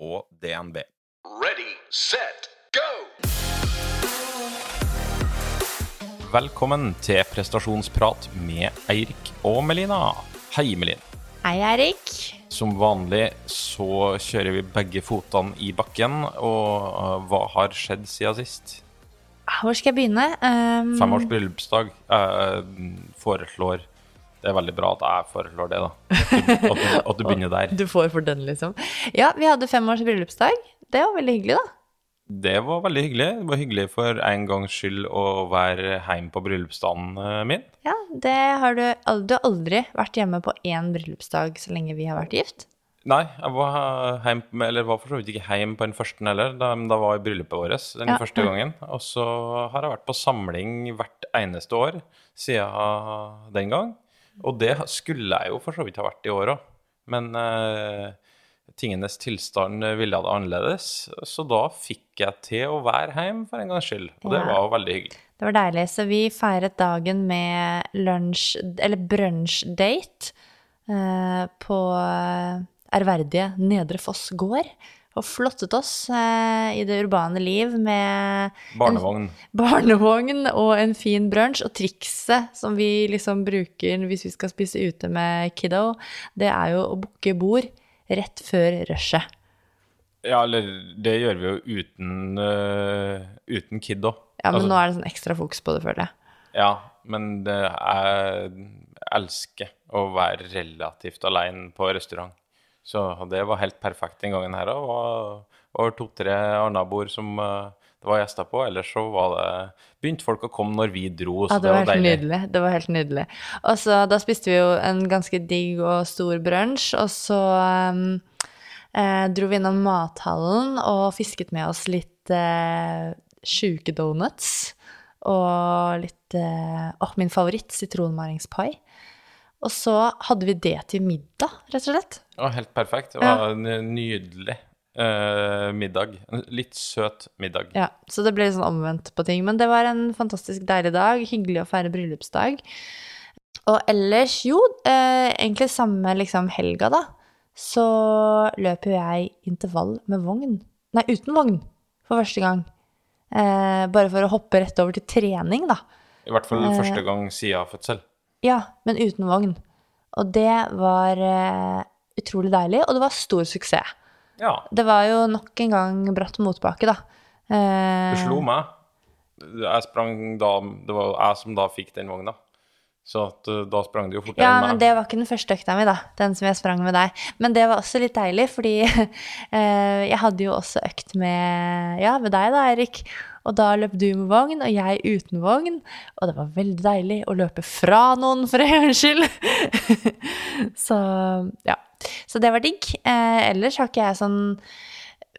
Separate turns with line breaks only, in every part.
og DNB.
Ready, set, go!
Velkommen til prestasjonsprat med Eirik og Melina. Hei, Melin.
Hei, Erik.
Som vanlig så kjører vi begge fotene i bakken, og uh, hva har skjedd siden sist?
Hvor skal jeg begynne? Um,
Femårs bryllupsdag. uh, foreslår Det er veldig bra at jeg foreslår det, da. At du, at du, at du begynner der.
Du får for den, liksom. Ja, vi hadde fem års bryllupsdag. Det var veldig hyggelig, da.
Det var veldig hyggelig. Det var hyggelig for en gangs skyld å være hjemme på bryllupsdagen eh, min.
Ja, det har du, du har aldri vært hjemme på én bryllupsdag så lenge vi har vært gift.
Nei, jeg var hjemme, eller var for så vidt ikke hjemme på den første heller, da, da var i bryllupet vårt den
Ja,
første gangen. Og så har jeg vært på samling hvert eneste år siden den gang. Og det skulle jeg jo for så vidt ha vært i år òg, men eh, tingenes tilstand ville ha det annerledes. Så da fikk jeg til å være hjemme for en gangs skyld, og det
Ja.
var veldig hyggelig.
Det var deilig. Så vi feiret dagen med lunsj, eller brunsjdate, eh, på eh, ærverdige Nedre Foss gård. Og flottet oss eh, i det urbane liv med
Barnevogn.
barnevogn og en fin brunsj. Og trikset som vi liksom bruker hvis vi skal spise ute med kiddo, det er jo å booke bord rett før rushet.
Ja, eller det gjør vi jo uten, uh, uten kiddo.
Ja, men
Altså-
nå er det sånn ekstra fokus på det, føler jeg.
Ja, men det, jeg elsker å være relativt alene på restaurant. Så det var helt perfekt den gangen her òg. var og to-tre andre som eh, det var gjester på. Ellers så var det begynte folk å komme når vi dro, så
Ja, det var helt
deilig.
nydelig. Det var helt nydelig. Og så da spiste vi jo en ganske digg og stor brunsj, og så um, eh, dro vi innom mathallen og fisket med oss litt eh, sjuke donuts. Og litt eh, oh, min favoritt, sitronmaringspai. Og så hadde vi det til middag, rett og slett.
Det helt perfekt. Det var en nydelig eh, middag. En litt søt middag.
Ja, så det ble litt sånn omvendt på ting. Men det var en fantastisk deilig dag. Hyggelig å feire bryllupsdag. Og ellers, jo, eh, egentlig samme liksom helga, da, så løp jo jeg intervall med vogn. Nei, uten vogn, for første gang. Eh, bare for å hoppe rett over til trening, da.
I hvert fall
Eh.
første gang siden fødsel.
Ja, men uten vogn. Og det var eh, utrolig deilig, og det var stor suksess.
Ja,
Det var jo nok en gang bratt motbakke, da. Eh,
Du slo meg. Jeg sprang da Det var jeg som da fikk den vogna. Så at, uh, da sprang du jo fortere
Ja,
enn
men det var ikke den første økta mi, da. Den som jeg sprang med deg. Men det var også litt deilig, fordi eh, jeg hadde jo også økt med, ja, med deg, da, Erik. Og da løp du med vogn, og jeg uten vogn. Og det var veldig deilig å løpe fra noen, for en gangs skyld. Så ja. Så det var digg. Eh, ellers har ikke jeg sånn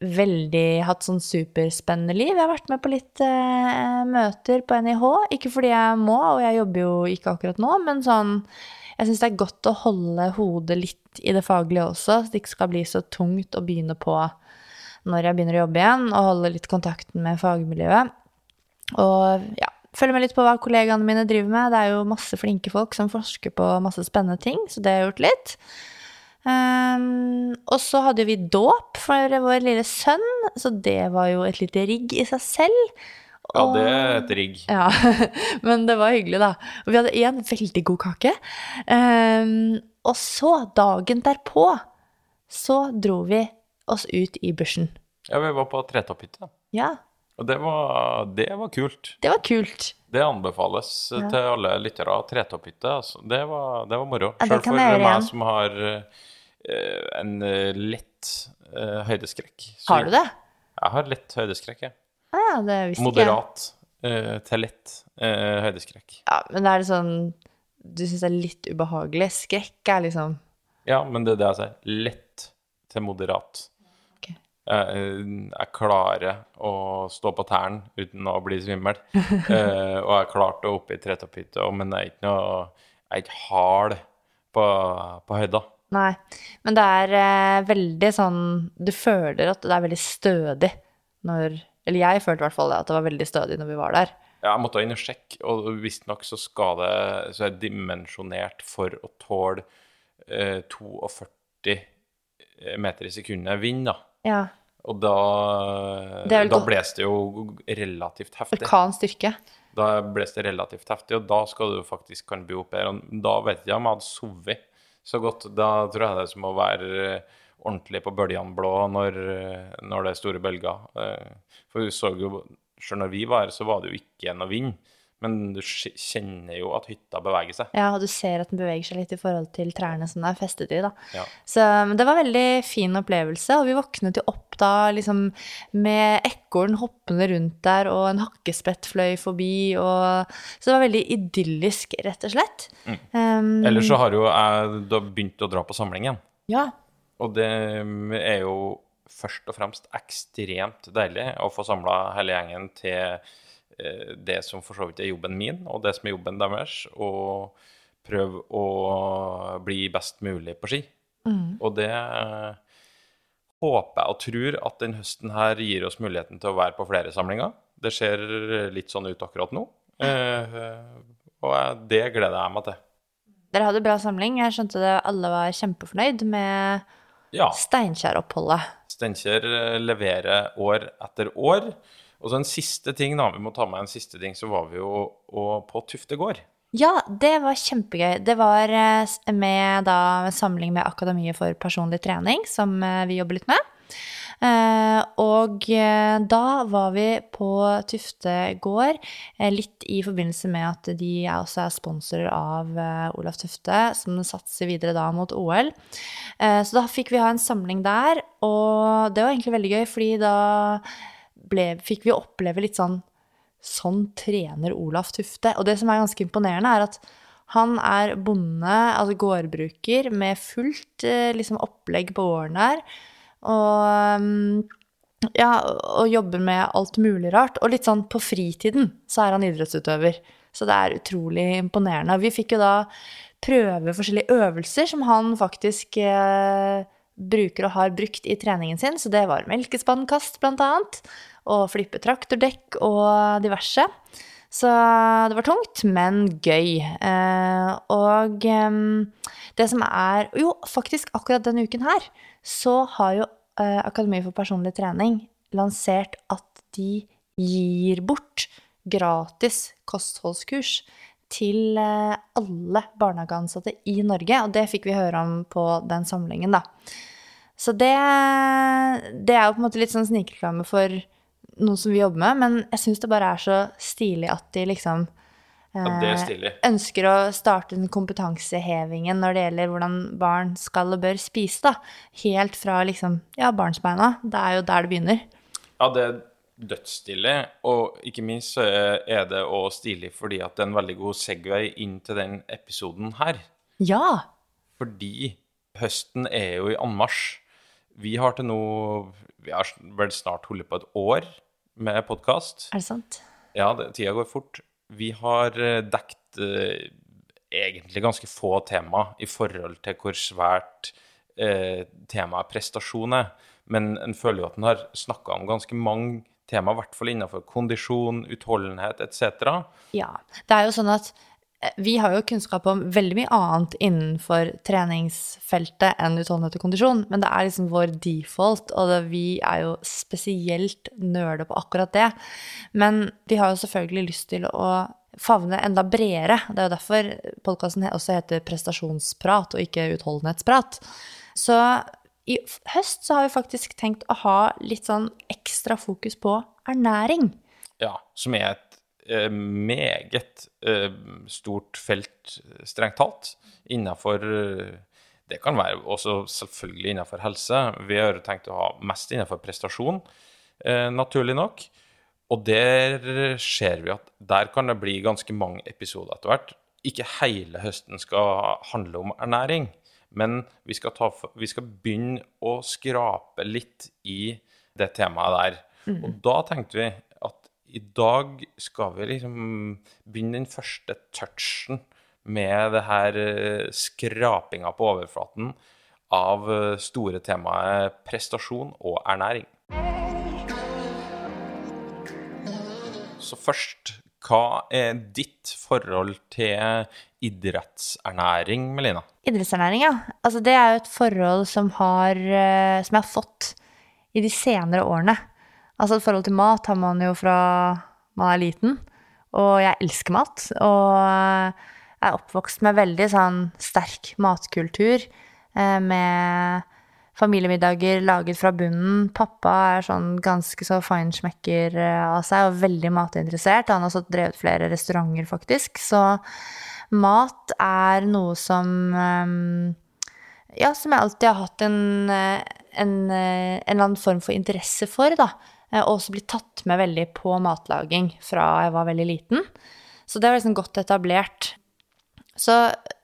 veldig hatt sånn superspennende liv. Jeg har vært med på litt eh, møter på NIH. Ikke fordi jeg må, og jeg jobber jo ikke akkurat nå, men sånn Jeg syns det er godt å holde hodet litt i det faglige også, så det ikke skal bli så tungt å begynne på når jeg begynner å jobbe igjen, og holde litt kontakten med fagmiljøet. Og ja, følge med litt på hva kollegaene mine driver med. Det er jo masse flinke folk som forsker på masse spennende ting, så det har jeg gjort litt. Ehm, og så hadde vi dåp for vår lille sønn, så det var jo et lite rigg i seg selv.
Ja, det er et rigg.
Ja, men det var hyggelig, da. Og vi hadde én veldig god kake. Um, og så, dagen derpå, så dro vi oss ut i bushen.
Ja, vi var på Tretopphytta.
Ja,
Og det var, det var kult.
det var kult.
Det anbefales
Ja.
til alle lyttere tretopphytte. Altså. Det, var, det var moro.
Ja,
Selv for meg
igjen.
som har en eh, lett eh, høydeskrekk. Så
Har du det?
Jeg har lett høydeskrekk, jeg.
Ah, ja, det visste.
Moderat eh, til lett eh, høydeskrekk.
Ja, men det er det sånn Du syns det er litt ubehagelig? Skrekk er liksom
Ja, men det er det jeg sier. Lett til moderat. Jeg, jeg klarer å stå på tærne uten å bli svimmel. Eh, og jeg klarte å oppe i tretopphytta, men jeg er ikke noe Jeg er ikke hard på, på høyda.
Nei. Men det er eh, veldig sånn Du føler at det er veldig stødig når Eller jeg følte i hvert fall det, at det var veldig stødig når vi var der.
Ja, jeg måtte inn og sjekke, og visstnok så skal det Så er det dimensjonert for å tåle eh, 42 meter i sekundet vind, da.
Ja.
Og da, da bles det jo relativt heftig.
Orkanstyrke.
Da bles det relativt heftig, og da skal du faktisk kan bli oppe her. Og da vet jeg om jeg hadde sovet så godt. Da tror jeg det er som å være eh, ordentlig på bølgene blå når, eh, når det er store bølger. Eh, For vi så jo Selv når vi var her, så var det jo ikke noe vind. Men du kjenner jo at hytta beveger seg.
Ja, og du ser at den beveger seg litt i forhold til trærne som den er festet i, da.
Ja.
Så det var en veldig fin opplevelse, og vi våknet jo opp da liksom med ekorn hoppende rundt der, og en hakkespett fløy forbi, og Så det var veldig idyllisk, rett og slett. Um,
Ellers så har jo jeg da begynt å dra på samling igjen.
Ja.
Og det er jo først og fremst ekstremt deilig å få samla hele gjengen til det som for så vidt er jobben min, og det som er jobben deres, og prøve å bli best mulig på ski. Og det håper jeg og tror at den høsten her gir oss muligheten til å være på flere samlinger. Det ser litt sånn ut akkurat nå. Eh, og det gleder jeg meg til.
Dere hadde bra samling. Jeg skjønte det, alle var kjempefornøyd med
Ja.
Steinkjer-oppholdet.
Steinkjer eh, leverer år etter år. Og så en siste ting, da. Vi må ta med en siste ting. Så var vi jo og på Tufte gård.
Ja, det var kjempegøy. Det var eh, med da samling med Akademiet for personlig trening, som eh, vi jobber litt med. Eh, og da var vi på Tufte gård, litt i forbindelse med at de også er sponsorer av Olav Tufte, som satser videre da mot OL. Så da fikk vi ha en samling der, og det var egentlig veldig gøy, fordi da ble, fikk vi oppleve litt sånn Sånn trener Olaf Tufte. Og det som er ganske imponerende, er at han er bonde, altså gårdbruker, med fullt eh, liksom, opplegg på gården her. Og mm, ja, og jobber med alt mulig rart. Og litt sånn på fritiden så er han idrettsutøver. Så det er utrolig imponerende. Vi fikk jo da prøve forskjellige øvelser som han faktisk eh, bruker og har brukt i treningen sin. Så det var melkespannkast, blant annet. Og flippe traktordekk og diverse. Så det var tungt, men gøy. Eh, og det som er Jo, faktisk akkurat denne uken her så har jo eh, Akademi for personlig trening lansert at de gir bort gratis kostholdskurs til eh, alle barnehageansatte i Norge. Og det fikk vi høre om på den samlingen, da. Så det, det er jo på en måte litt sånn snikreklame for noe som vi jobber med, men jeg syns det bare er så stilig at de liksom eh,
ja,
ønsker å starte den kompetansehevingen når det gjelder hvordan barn skal og bør spise, da. Helt fra liksom, ja, barnsbeina. Det er jo der det begynner.
Ja, det er dødsstilig. Og ikke minst så er- er det òg stilig fordi at det er en veldig god Segway inn til den episoden her.
Ja!
Fordi høsten er jo i anmarsj. Vi har til nå Vi har vel snart holdt på et år med podkast.
Er det sant?
Ja, det, tida går fort. Vi har dekket dekt eh, egentlig ganske få tema i forhold til hvor svært eh, temaet prestasjon er. Men en føler jo at en har snakka om ganske mange tema, i hvert fall innenfor kondisjon, utholdenhet etc.
Ja. Det er jo sånn at eh, vi har jo kunnskap om veldig mye annet innenfor treningsfeltet enn utholdenhet og kondisjon, men det er liksom vår default, og det, vi er jo spesielt nerde på akkurat det. Men vi har jo selvfølgelig lyst til å favne enda bredere. Det er jo derfor podkasten også heter prestasjonsprat og ikke utholdenhetsprat. Så i høst så har vi faktisk tenkt å ha litt sånn ekstra fokus på ernæring.
Ja, som er et meget eh, stort felt, strengt talt, innenfor eh, Det kan være også selvfølgelig innenfor helse. Vi har tenkt å ha mest innenfor prestasjon, eh, naturlig nok. Og der ser vi at der kan det bli ganske mange episoder etter hvert. Ikke hele høsten skal handle om ernæring, men vi skal, ta, vi skal begynne å skrape litt i det temaet der. Og da tenkte vi i dag skal vi liksom begynne den første touchen med det her eh, skrapinga på overflaten av eh, store temaet prestasjon og ernæring. Så først, hva er ditt forhold til idrettsernæring, Melina?
Idrettsernæring, ja. Altså, det er jo et forhold som, har, eh, som jeg har fått i de senere årene. Altså, et forhold til mat har man jo fra man er liten, og jeg elsker mat. Og eh, jeg er oppvokst med veldig sånn sterk matkultur, eh, med familiemiddager laget fra bunnen. Pappa er sånn ganske så feinschmecker eh, av seg, og veldig matinteressert. Han har også drevet flere restauranter, faktisk. Så mat er noe som eh, Ja, som jeg alltid har hatt en, eh, en, eh, en eller annen form for interesse for, da. Eh, Og også blitt tatt med veldig på matlaging fra jeg var veldig liten. Så det var liksom godt etablert. Så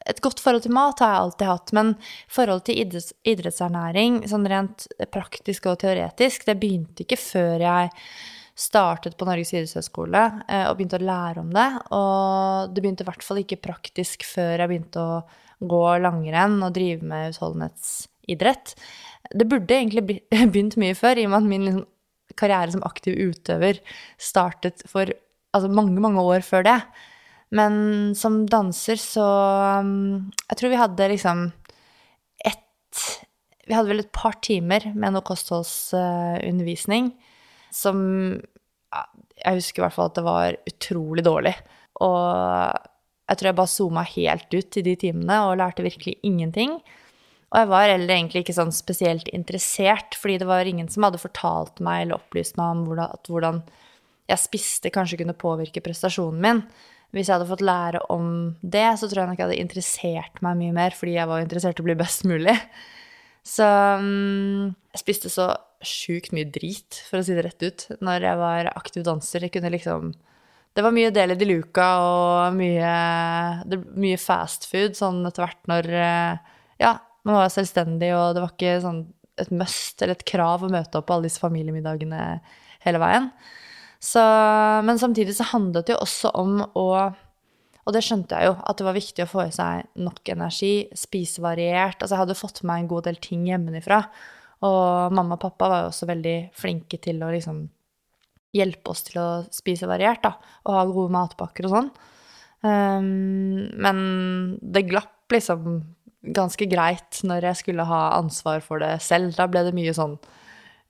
et godt forhold til mat har jeg alltid hatt, men forhold til idretts, idrettsernæring, sånn rent praktisk og teoretisk, det begynte ikke før jeg startet på Norges idrettshøgskole eh, og begynte å lære om det. Og det begynte i hvert fall ikke praktisk før jeg begynte å gå langrenn og drive med utholdenhetsidrett. Det burde egentlig begynt mye før, i og med at min liksom, karriere som aktiv utøver startet for altså, mange, mange år før det. Men som danser så um, Jeg tror vi hadde liksom ett Vi hadde vel et par timer med noe kostholdsundervisning som Jeg husker i hvert fall at det var utrolig dårlig. Og jeg tror jeg bare zooma helt ut i de timene og lærte virkelig ingenting. Og jeg var heller egentlig ikke sånn spesielt interessert, fordi det var ingen som hadde fortalt meg eller opplyst meg om hvordan, at hvordan jeg spiste kanskje kunne påvirke prestasjonen min. Hvis jeg hadde fått lære om det, så tror jeg nok jeg hadde interessert meg mye mer, fordi jeg var interessert i å bli best mulig. Så mm, jeg spiste så sjukt mye drit, for å si det rett ut, når jeg var aktiv danser. Jeg kunne liksom Det var mye Deli de Luca og mye, det, mye fast food sånn etter hvert når eh, Ja, man var selvstendig, og det var ikke sånn et must eller et krav å møte opp på alle disse familiemiddagene hele veien. Så, men samtidig så handlet det jo også om å Og det skjønte jeg jo, at det var viktig å få i seg nok energi, spise variert. Altså jeg hadde fått med meg en god del ting hjemmefra. Og mamma og pappa var jo også veldig flinke til å liksom hjelpe oss til å spise variert, da. Og ha gode matpakker og sånn. Um, men det glapp liksom ganske greit når jeg skulle ha ansvar for det selv. Da ble det mye sånn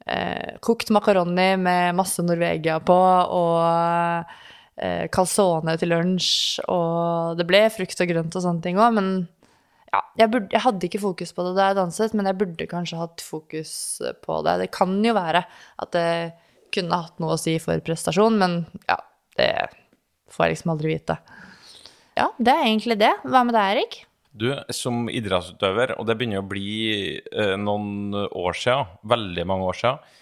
eh, kokt makaroni med masse Norvegia på, og eh, calzone til lunsj, og det ble frukt og grønt og sånne ting òg, men ja, jeg, burde, jeg hadde ikke fokus på det da jeg danset, men jeg burde kanskje hatt fokus på det. Det kan jo være at det kunne hatt noe å si for prestasjon, men ja, det får jeg liksom aldri vite. Ja, det er egentlig det. Hva med deg, Erik?
Du, som idrettsutøver, og det begynner å bli eh, noen år siden, veldig mange år siden,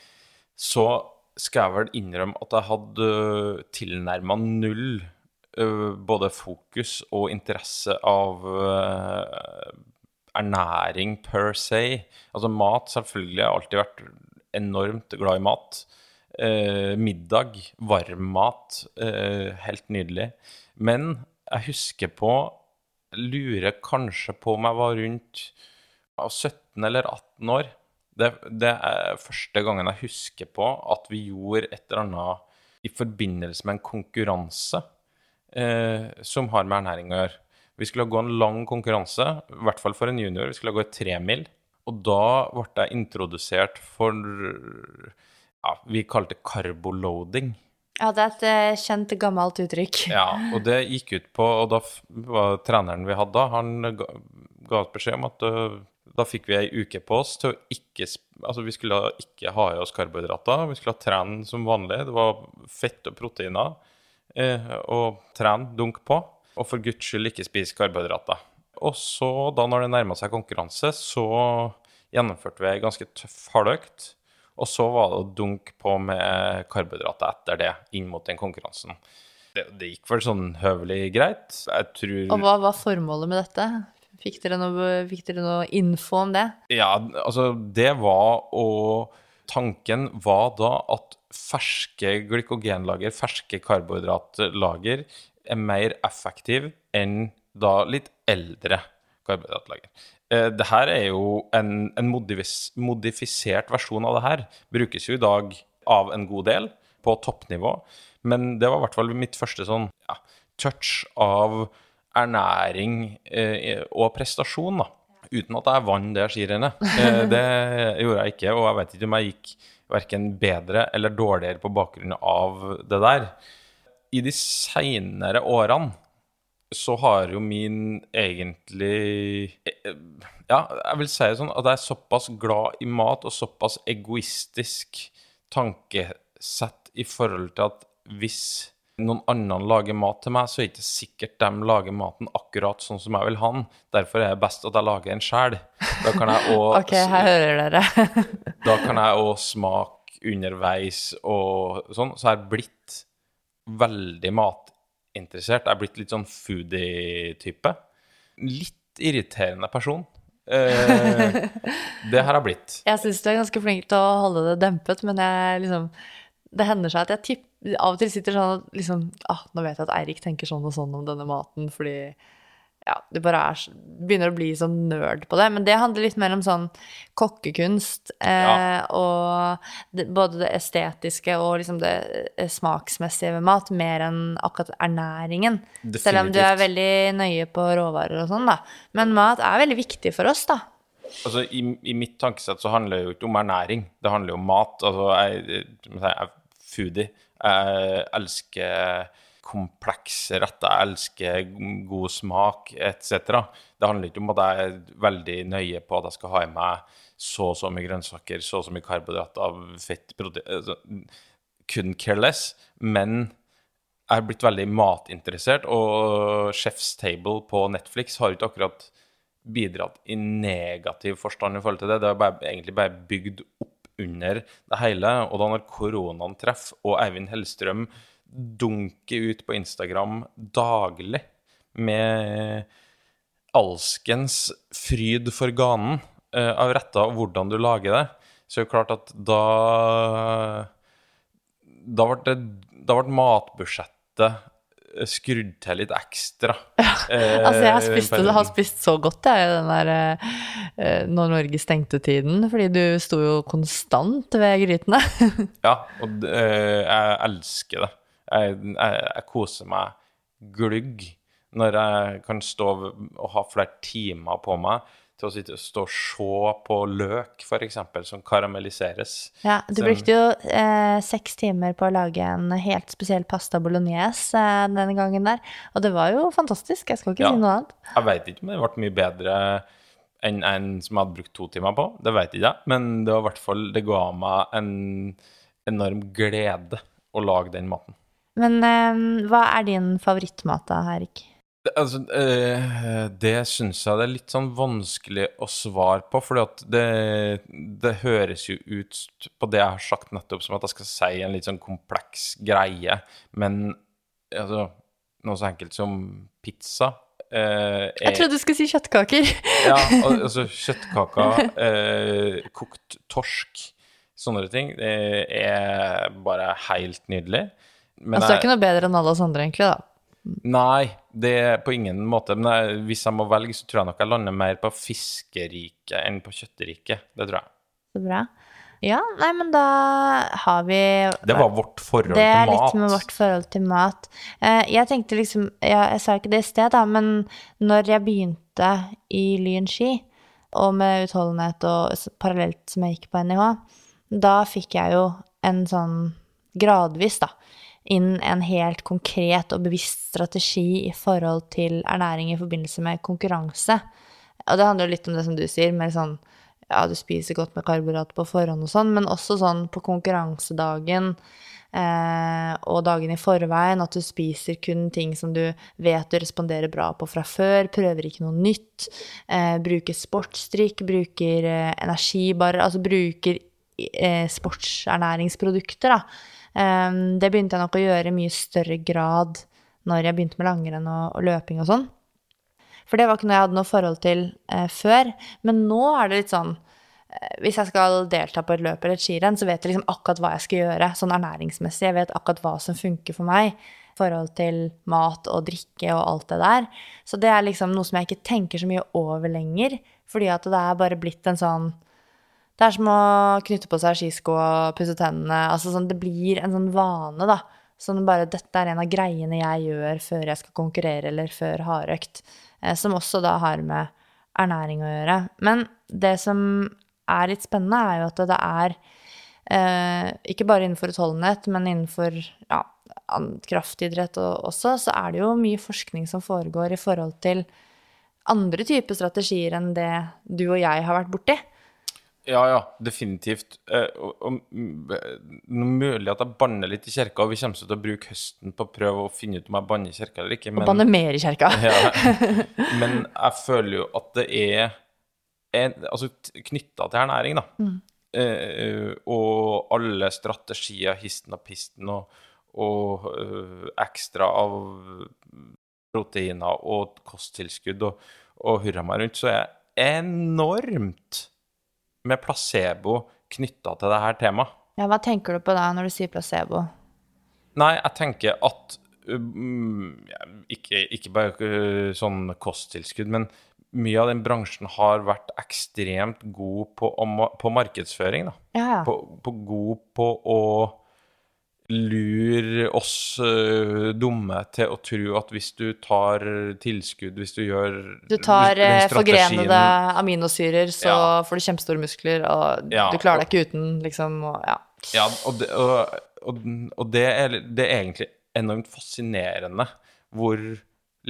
så skal jeg vel innrømme at jeg hadde tilnærma null eh, både fokus og interesse av eh, ernæring per se. Altså mat, selvfølgelig. Jeg har alltid vært enormt glad i mat. Eh, middag, varm mat, eh, helt nydelig. Men jeg husker på lurer kanskje på om jeg var rundt 17 eller 18 år. Det, det er første gangen jeg husker på at vi gjorde et eller annet i forbindelse med en konkurranse eh, som har med ernæring å gjøre. Vi skulle gå en lang konkurranse, i hvert fall for en junior. Vi skulle gå et tremil. Og da ble jeg introdusert for ja, Vi kalte det carboloading.
Ja, det er et eh, kjent, gammelt uttrykk.
Ja, og det gikk ut på Og da var treneren vi hadde han ga, ga beskjed om at øh, da fikk vi ei uke på oss til å ikke Altså, vi skulle ikke ha i oss karbohydrater. Vi skulle trene som vanlig. Det var fett og proteiner. Eh, og trene, dunk på. Og for guds skyld ikke spise karbohydrater. Og så, da når det nærma seg konkurranse, så gjennomførte vi ei ganske tøff hardøkt. Og så var det å dunke på med karbohydrater etter det, inn mot den konkurransen. Det, det gikk vel sånn høvelig greit. Jeg tror
Og hva var formålet med dette? Fikk dere noe, fikk dere noe info om det?
Ja, altså, det var å tanken var da at ferske glykogenlager, ferske karbohydratlager, er mer effektiv enn da litt eldre karbohydratlager. Eh, det her er jo en, en modifis, modifisert versjon av det her. Brukes jo i dag av en god del på toppnivå. Men det var i hvert fall mitt første sånn ja, touch av ernæring eh, og prestasjon, da. Uten at jeg vant det skirennet. Eh, det gjorde jeg ikke, og jeg vet ikke om jeg gikk verken bedre eller dårligere på bakgrunn av det der. I de seinere årene så har jo min egentlig eh, Ja, jeg vil si det sånn at jeg er såpass glad i mat og såpass egoistisk tankesett i forhold til at hvis noen annen lager mat til meg, så er det ikke sikkert de lager maten akkurat sånn som jeg vil ha den. Derfor er det best at jeg lager en sjæl. Da kan jeg òg
Ok, her hører dere.
da kan jeg òg smake underveis og sånn. Så jeg har blitt veldig matinteressert. Er blitt litt sånn foodie-type. Litt irriterende person. Eh, det har blitt.
Jeg syns du er ganske flink til å holde det dempet, men jeg liksom Det hender seg at jeg tipp, av og til sitter sånn at liksom ah, Nå vet jeg at Eirik tenker sånn og sånn om denne maten, fordi ja, du bare er, begynner å bli sånn nerd på det. Men det handler litt mer om sånn kokkekunst eh,
Ja.
og det, både det estetiske og liksom det eh, smaksmessige ved mat, mer enn akkurat ernæringen. Selv om du er veldig nøye på råvarer og sånn, da. Men mat er veldig viktig for oss, da.
Altså, i, I mitt tankesett så handler det jo ikke om ernæring, det handler jo om mat. Altså, jeg jeg er foodie. Jeg elsker komplekse retter, jeg elsker god smak etc. Det handler ikke om at jeg er veldig nøye på at jeg skal ha i meg så og så mye grønnsaker, så og så mye karbohydrater, fett, protein altså, Couldn't care. Men jeg har blitt veldig matinteressert, og Chef's Table på Netflix har ikke akkurat bidratt i negativ forstand i forhold til det. Det har egentlig bare bygd opp under det hele. Og da når koronaen treffer, og Eivind Hellstrøm dunker ut på Instagram daglig med alskens fryd for ganen uh, av retter og hvordan du lager det, så er det klart at da Da ble, det, da ble matbudsjettet eh, skrudd til litt ekstra. Eh,
Altså, jeg har spist, har spist så godt, jeg, i den der uh, når Norge stengte tiden, fordi du sto jo konstant ved grytene.
Ja, og eh, jeg elsker det. Jeg, jeg, jeg koser meg glugg når jeg kan stå og ha flere timer på meg til å sitte stå og se på løk, f.eks., som karamelliseres.
Ja, du brukte jo eh, seks timer på å lage en helt spesiell pasta bolognese eh, denne gangen der, og det var jo fantastisk, jeg skal ikke
Ja.
si noe annet.
Jeg vet ikke om det ble mye bedre enn en som jeg hadde brukt to timer på. Det vet ikke jeg, men det var i hvert fall Det ga meg en enorm glede å lage den maten.
Men eh, hva er din favorittmat da, Erik?
Det, altså, eh, det syns jeg det er litt sånn vanskelig å svare på, for det, det høres jo ut på det jeg har sagt nettopp, som at jeg skal si en litt sånn kompleks greie, men altså, noe så enkelt som pizza eh, er
Jeg trodde du skulle si kjøttkaker.
Ja, altså kjøttkaker, eh, kokt torsk, sånne ting, det er bare helt nydelig. Men
altså, det er ikke noe bedre enn alle oss andre, egentlig, da.
Nei, det er på ingen måte. Men jeg, hvis jeg må velge, så tror jeg nok jeg lander mer på fiskeriket enn på kjøtteriket. Det tror jeg.
Så bra. Ja, nei, men da har vi
Det var vårt forhold til mat.
Det er litt med vårt forhold til mat. Eh, jeg tenkte liksom ja, Jeg sa ikke det i sted, da, men når jeg begynte i Lyn ski, og med utholdenhet og parallelt som jeg gikk på NIH, da fikk jeg jo en sånn gradvis, da, inn en helt konkret og bevisst strategi i forhold til ernæring i forbindelse med konkurranse. Og det handler jo litt om det som du sier, mer sånn ja, du spiser godt med karbohydrater på forhånd og sånn, men også sånn på konkurransedagen eh, og dagen i forveien, at du spiser kun ting som du vet du responderer bra på fra før, prøver ikke noe nytt, eh, bruker sportsdrikk, bruker eh, energibarer, altså bruker eh, sportsernæringsprodukter, da. Eh, det begynte jeg nok å gjøre i mye større grad når jeg begynte med langrenn og, og løping og sånn. For det var ikke noe jeg hadde noe forhold til eh, før. Men nå er det litt sånn eh, hvis jeg skal delta på et løp eller et skirenn, så vet jeg liksom akkurat hva jeg skal gjøre, sånn ernæringsmessig. Jeg vet akkurat hva som funker for meg i forhold til mat og drikke og alt det der. Så det er liksom noe som jeg ikke tenker så mye over lenger, fordi at det er bare blitt en sånn Det er som å knytte på seg skisko og pusse tennene. Altså sånn, det blir en sånn vane, da. Sånn bare Dette er en av greiene jeg gjør før jeg skal konkurrere eller før hardøkt. Eh, som også da har med ernæring å gjøre. Men det som er litt spennende, er jo at det er eh, ikke bare innenfor utholdenhet, men innenfor ja, kraftidrett og, også, så er det jo mye forskning som foregår i forhold til andre typer strategier enn det du og jeg har vært borti.
Ja, ja, definitivt. Eh, og, og, mm, mulig at jeg banner litt i kirka, og vi kommer til å bruke høsten på å prøve å finne ut om jeg banner i kirka eller ikke.
Og banner mer i kjerka.
ja, men jeg føler jo at det er, er altså, knytta til ernæring, da. Eh, og alle strategier, histen og pisten, og, og eh, ekstra av proteiner og kosttilskudd og, og hurra meg rundt, så er jeg enormt med placebo knytta til det her temaet.
Ja, hva tenker du på da når du sier placebo?
Nei, jeg tenker at um, ikke, ikke bare uh, sånn kosttilskudd, men mye av den bransjen har vært ekstremt god på, om, på markedsføring. Da.
Ja, ja.
På, på god på å lure oss uh, dumme til å tro at hvis du tar tilskudd, hvis du gjør
Du tar eh, forgrenede aminosyrer, så
Ja.
får du kjempestore muskler, og
Ja,
du klarer deg ikke uten, liksom, og ja.
Ja, og det, og, og, og det, er, det er egentlig enormt fascinerende hvor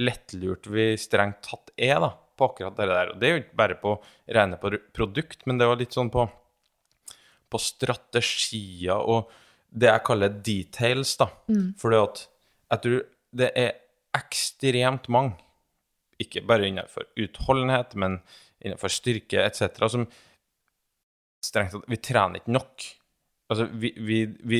lettlurt vi strengt tatt er da, på akkurat det der. Og det er jo ikke bare på rene på produkt, men det var litt sånn på, på strategier og det jeg kaller details, da. Fordi at jeg tror det er ekstremt mange, ikke bare innenfor utholdenhet, men innenfor styrke etc., som strengt tatt Vi trener ikke nok. Altså, vi, vi, vi,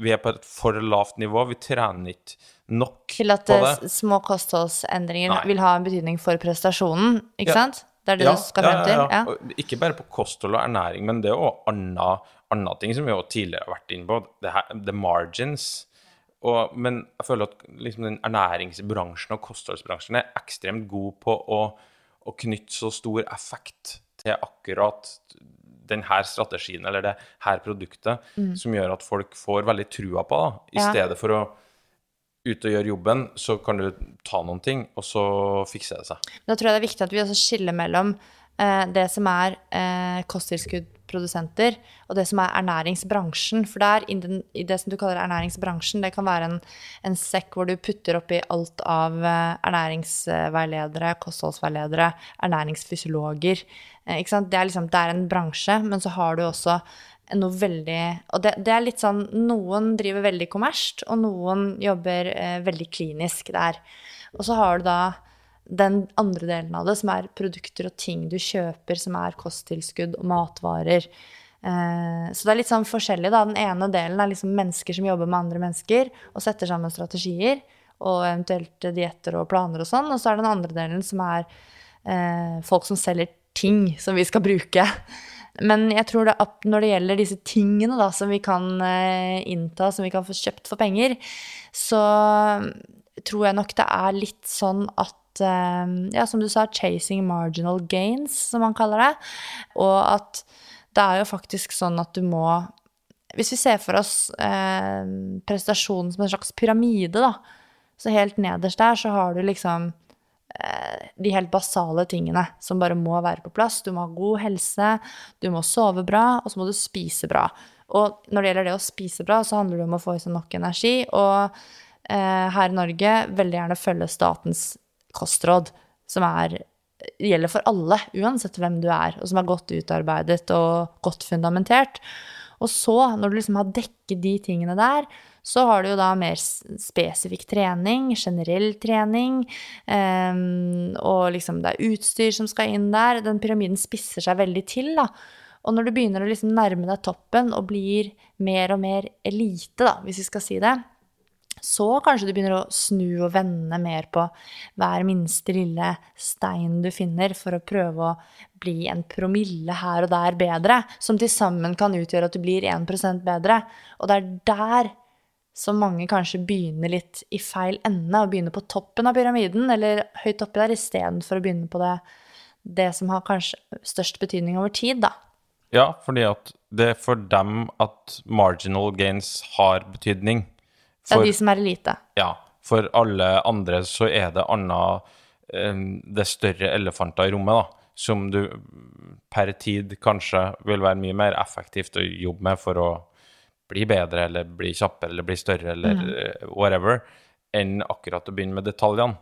vi er på et for lavt nivå. Vi trener ikke nok
Til
på
det.
det.
at små kostholdsendringer
Nei.
vil ha en betydning for prestasjonen, ikke
Ja.
sant? Det er det du skal frem til? Ja,
Og Ikke bare på kosthold og ernæring, men det er òg andre, andre ting som vi også tidligere har vært inne på. Det her, the margins. Og, men jeg føler at liksom den ernæringsbransjen og kostholdsbransjen er ekstremt god på å, å knytte så stor effekt til akkurat denne strategien eller det her produktet, som gjør at folk får veldig trua på det. I
Mm. Ja.
stedet for å ut og gjøre jobben, så kan du ta noen ting, og så fikser det seg.
Da tror jeg det er viktig at vi også skiller mellom det som er eh, kosttilskuddprodusenter, og det som er ernæringsbransjen. For der, i, det som du kaller ernæringsbransjen, det kan være en, en sekk hvor du putter oppi alt av eh, ernæringsveiledere, kostholdsveiledere, ernæringsfysiologer. Eh, ikke sant? Det, er liksom, det er en bransje, men så har du også noe veldig Og det, det er litt sånn Noen driver veldig kommersielt, og noen jobber eh, veldig klinisk der. Og så har du da den andre delen av det, som er produkter og ting du kjøper, som er kosttilskudd og matvarer. Eh, så det er litt sånn forskjellig, da. Den ene delen er liksom mennesker som jobber med andre mennesker og setter sammen strategier og eventuelt dietter og planer og sånn. Og så er den andre delen som er eh, folk som selger ting som vi skal bruke. Men jeg tror det at når det gjelder disse tingene da, som vi kan eh, innta, som vi kan få kjøpt for penger, så tror jeg nok det er litt sånn at eh, Ja, som du sa, chasing marginal gains, som man kaller det. Og at det er jo faktisk sånn at du må Hvis vi ser for oss eh, prestasjonen som en slags pyramide, da, så helt nederst der så har du liksom eh, de helt basale tingene som bare må være på plass. Du må ha god helse, du må sove bra, og så må du spise bra. Og når det gjelder det å spise bra, så handler det om å få i seg nok energi. Og eh, her i Norge veldig gjerne følge statens kostråd, som er, gjelder for alle, uansett hvem du er, og som er godt utarbeidet og godt fundamentert. Og så, når du liksom har dekket de tingene der, så har du jo da mer spesifikk trening, generell trening, ehm, og liksom det er utstyr som skal inn der. Den pyramiden spisser seg veldig til, da. Og når du begynner å liksom nærme deg toppen og blir mer og mer elite, da, hvis vi skal si det, Så kanskje du begynner å snu og vende mer på hver minste lille stein du finner, for å prøve å bli en promille her og der bedre, som til sammen kan utgjøre at du blir 1% bedre. Og det er der så mange kanskje begynner litt i feil ende, og begynner på toppen av pyramiden, eller høyt oppi der, istedenfor å begynne på det, det som har kanskje størst betydning over tid, da.
Ja, fordi at det er for dem at marginal gains har betydning. For,
er de som er elite.
ja, for alle andre så er det eh, Det er større elefanter i rommet, da. Som du per tid kanskje vil være mye mer effektivt å jobbe med for å bli bedre, eller bli kjappere, eller bli større, eller mm. whatever, enn akkurat å begynne med detaljene.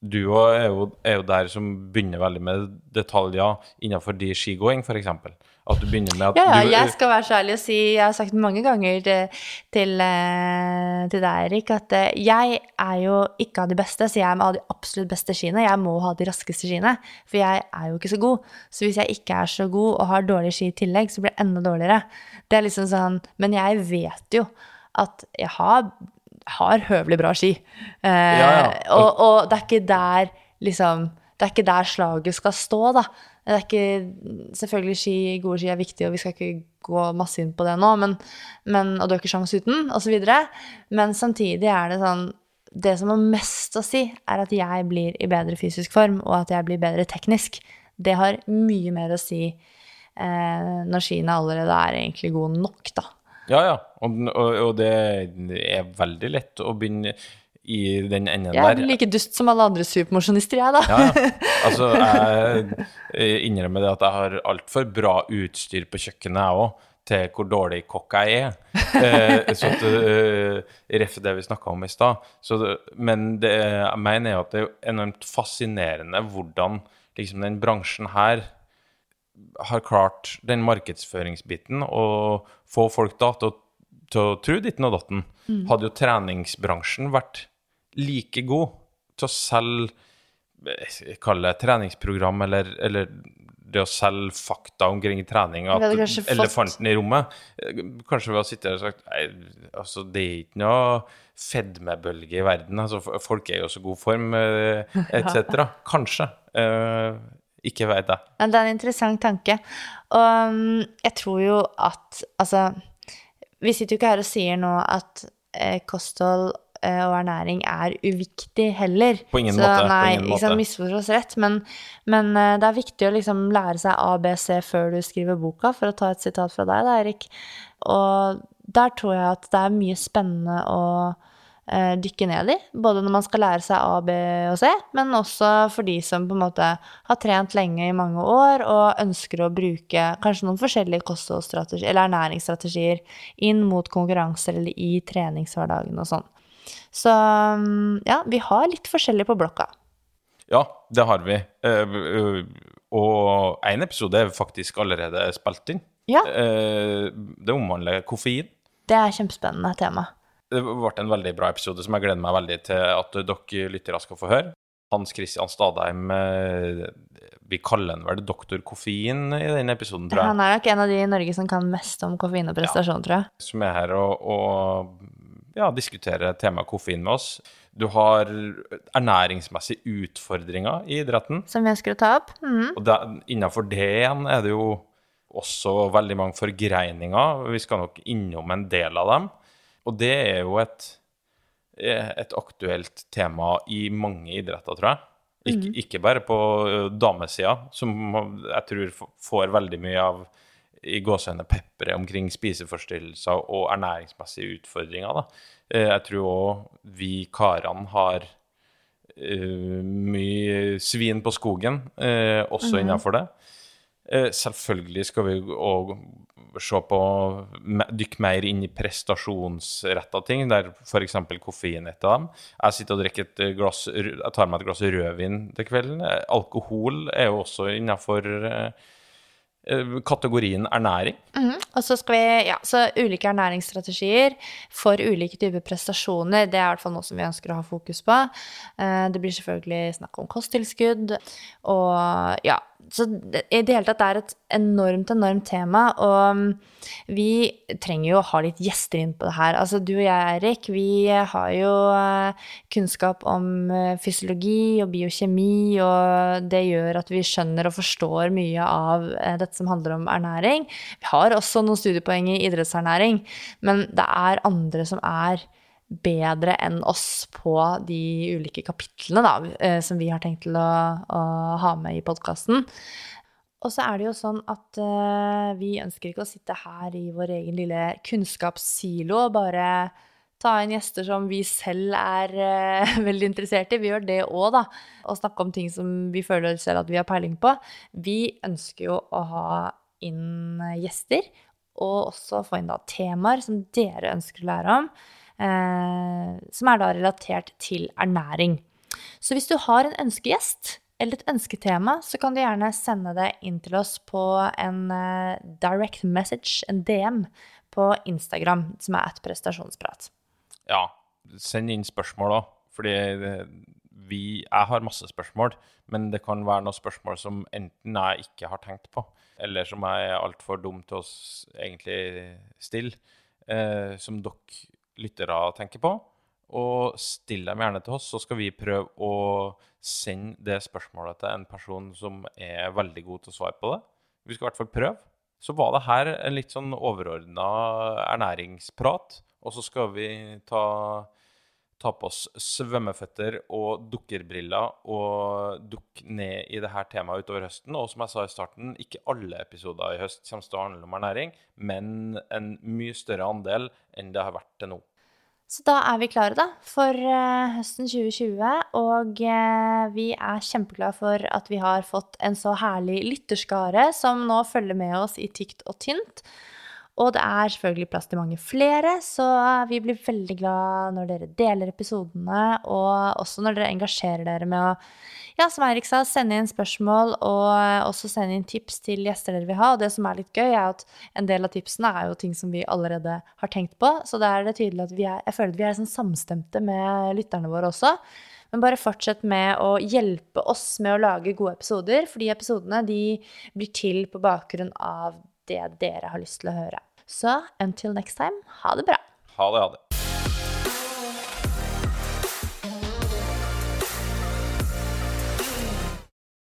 Du òg er, jo- er jo der som begynner veldig med detaljer innenfor de skigåing, f.eks. At du begynner med at
Ja, ja,
du
jeg skal være så ærlig og si, jeg har sagt mange ganger til, til, eh, til deg, Erik, at eh, jeg er jo ikke av de beste, så jeg må ha de absolutt beste skiene. Jeg må ha de raskeste skiene, for jeg er jo ikke så god. Så hvis jeg ikke er så god og har dårlige ski i tillegg, så blir jeg enda dårligere. Det er liksom sånn, Men jeg vet jo at jeg har, har høvelig bra ski. Eh,
ja.
Og, og det er ikke der liksom det er ikke der slaget skal stå, da. Det er ikke, selvfølgelig ski, gode ski er viktig, og vi skal ikke gå masse inn på det nå, men, men, og du har ikke sjans uten, osv. Men samtidig er det sånn Det som har mest å si, er at jeg blir i bedre fysisk form, og at jeg blir bedre teknisk. Det har mye mer å si eh, når skiene allerede er egentlig gode nok, da.
Ja, ja. Og, og, og det er veldig lett å begynne i den enden der.
Jeg er
der.
like dust som alle andre supermosjonister, jeg, da.
Ja, ja. Altså, jeg innrømmer det at jeg har altfor bra utstyr på kjøkkenet, jeg òg, til hvor dårlig kokk jeg er. Eh, så at, uh, Ref det vi snakka om i stad. Men det, jeg mener at det er enormt fascinerende hvordan liksom den bransjen her har klart den markedsføringsbiten og få folk da til å, til å tro ditten og datten. Hadde jo treningsbransjen vært like god til å selge eh, Kall det treningsprogram, eller, eller det å selge fakta omkring trening, at
elefanten fått-
i rommet eh, Kanskje vi har sittet her og sagt Nei, altså, det er ikke noe fedmebølge i verden. Altså, folk er jo i så god form, eh, etc. Kanskje. Ikke veit jeg.
Men det er en interessant tanke. Og um, jeg tror jo at Altså, vi sitter jo ikke her og sier nå at eh, kosthold eh, og ernæring er uviktig heller.
På ingen
Så
måte, på
Nei,
ingen
ikke sant, misforstå oss rett, men, men eh, det er viktig å liksom lære seg ABC før du skriver boka, for å ta et sitat fra deg, da, Erik. Og der tror jeg at det er mye spennende å dykke ned i. Både når man skal lære seg A, B og C, men også for de som på en måte har trent lenge i mange år og ønsker å bruke kanskje noen forskjellige kostholdsstrategier eller ernæringsstrategier inn mot konkurranser eller i treningshverdagen og sånn. Så mm, ja, vi har litt forskjellig på blokka.
Ja, det har vi. Eh, eh, og én episode er faktisk allerede spilt inn.
Ja,
Eh, det omhandler koffein.
det er kjempespennende tema.
Det ble en veldig bra episode som jeg gleder meg veldig til at dere lyttere skal få høre. Hans Christian Stadheim eh, Vi kaller han vel doktor koffein i den episoden, tror jeg.
Han er nok en av de i Norge som kan mest om koffein og prestasjon, tror jeg.
Som er her og, og ja, diskuterer temaet koffein med oss. Du har ernæringsmessige utfordringer i idretten.
Som vi ønsker å ta opp. Mhm.
Og der, innenfor det igjen er det jo også veldig mange forgreininger. Vi skal nok innom en del av dem. Og det er jo et, et aktuelt tema i mange idretter, tror jeg. Ik Ikke bare på ø, damesida, som jeg tror får veldig mye av i gåsehudene pepperet omkring spiseforstyrrelser og ernæringsmessige utfordringer. Da. Eh, Jeg tror òg vi karene har uh, mye svin på skogen, uh, også innenfor det. Uh, selvfølgelig skal vi òg se på Dykke mer inn i prestasjonsretta ting, der f.eks. koffein er et av dem. Jeg sitter og drikker et glass Jeg tar meg et glass rødvin til kvelden. Alkohol er jo også innenfor eh, eh, kategorien ernæring.
Mhm. Og så skal vi, ja, så ulike ernæringsstrategier for ulike typer prestasjoner, det er i hvert fall noe som vi ønsker å ha fokus på. Eh, Det blir selvfølgelig snakk om kosttilskudd, og ja, så det, i det hele tatt er et enormt, enormt tema, og mm, vi trenger jo å ha litt gjester inn på det her. Altså du og jeg, Erik, vi har jo eh, kunnskap om eh, fysiologi og biokjemi, og det gjør at vi skjønner og forstår mye av eh, dette som handler om ernæring. Vi har også noen studiepoeng i idrettsernæring, men det er andre som er bedre enn oss på de ulike kapitlene da, eh, som vi har tenkt til å, å ha med i podkasten. Og så er det jo sånn at uh, vi ønsker ikke å sitte her i vår egen lille kunnskapssilo og bare ta inn gjester som vi selv er uh, veldig interessert i. Vi gjør det òg, da. Og snakke om ting som vi føler selv at vi har peiling på. Vi ønsker jo å ha inn gjester, og også få inn da temaer som dere ønsker å lære om som er da relatert til ernæring. Så hvis du har en ønskegjest eller et ønsketema, så kan du gjerne sende det inn til oss på en eh, direct message, en DM, på Instagram, som er et prestasjonsprat.
Ja, send inn spørsmål òg, fordi vi Jeg har masse spørsmål, men det kan være noen spørsmål som enten jeg ikke har tenkt på, eller som jeg er altfor dum til å egentlig stille, eh, som dere lyttere tenker på. Og still dem gjerne til oss, så skal vi prøve å sende det spørsmålet til en person som er veldig god til å svare på det. Vi skal i hvert fall prøve. Så var det her en litt sånn overordna ernæringsprat, og så skal vi ta ta på oss svømmeføtter og dukkerbriller og dukke ned i det her temaet utover høsten. Og som jeg sa i starten, ikke alle episoder i høst kommer til å handle om ernæring, men en mye større andel enn det har vært til nå.
Så da er vi klare, da, for eh, høsten 2020. Og eh, vi er kjempeglade for at vi har fått en så herlig lytterskare som nå følger med oss i tykt og tynt. Og det er selvfølgelig plass til mange flere, så vi blir veldig glad når dere deler episodene, og også når dere engasjerer dere med å, ja, som Eirik sa, sende inn spørsmål, og også sende inn tips til gjester dere vil ha. Og det som er litt gøy, er at en del av tipsene er jo ting som vi allerede har tenkt på, så da er det tydelig at vi er, jeg føler at vi er sånn samstemte med lytterne våre også. Men bare fortsett med å hjelpe oss med å lage gode episoder, for de episodene de blir til på bakgrunn av det dere har lyst til å høre. Så until next time, ha det bra.
Ha det, ha det.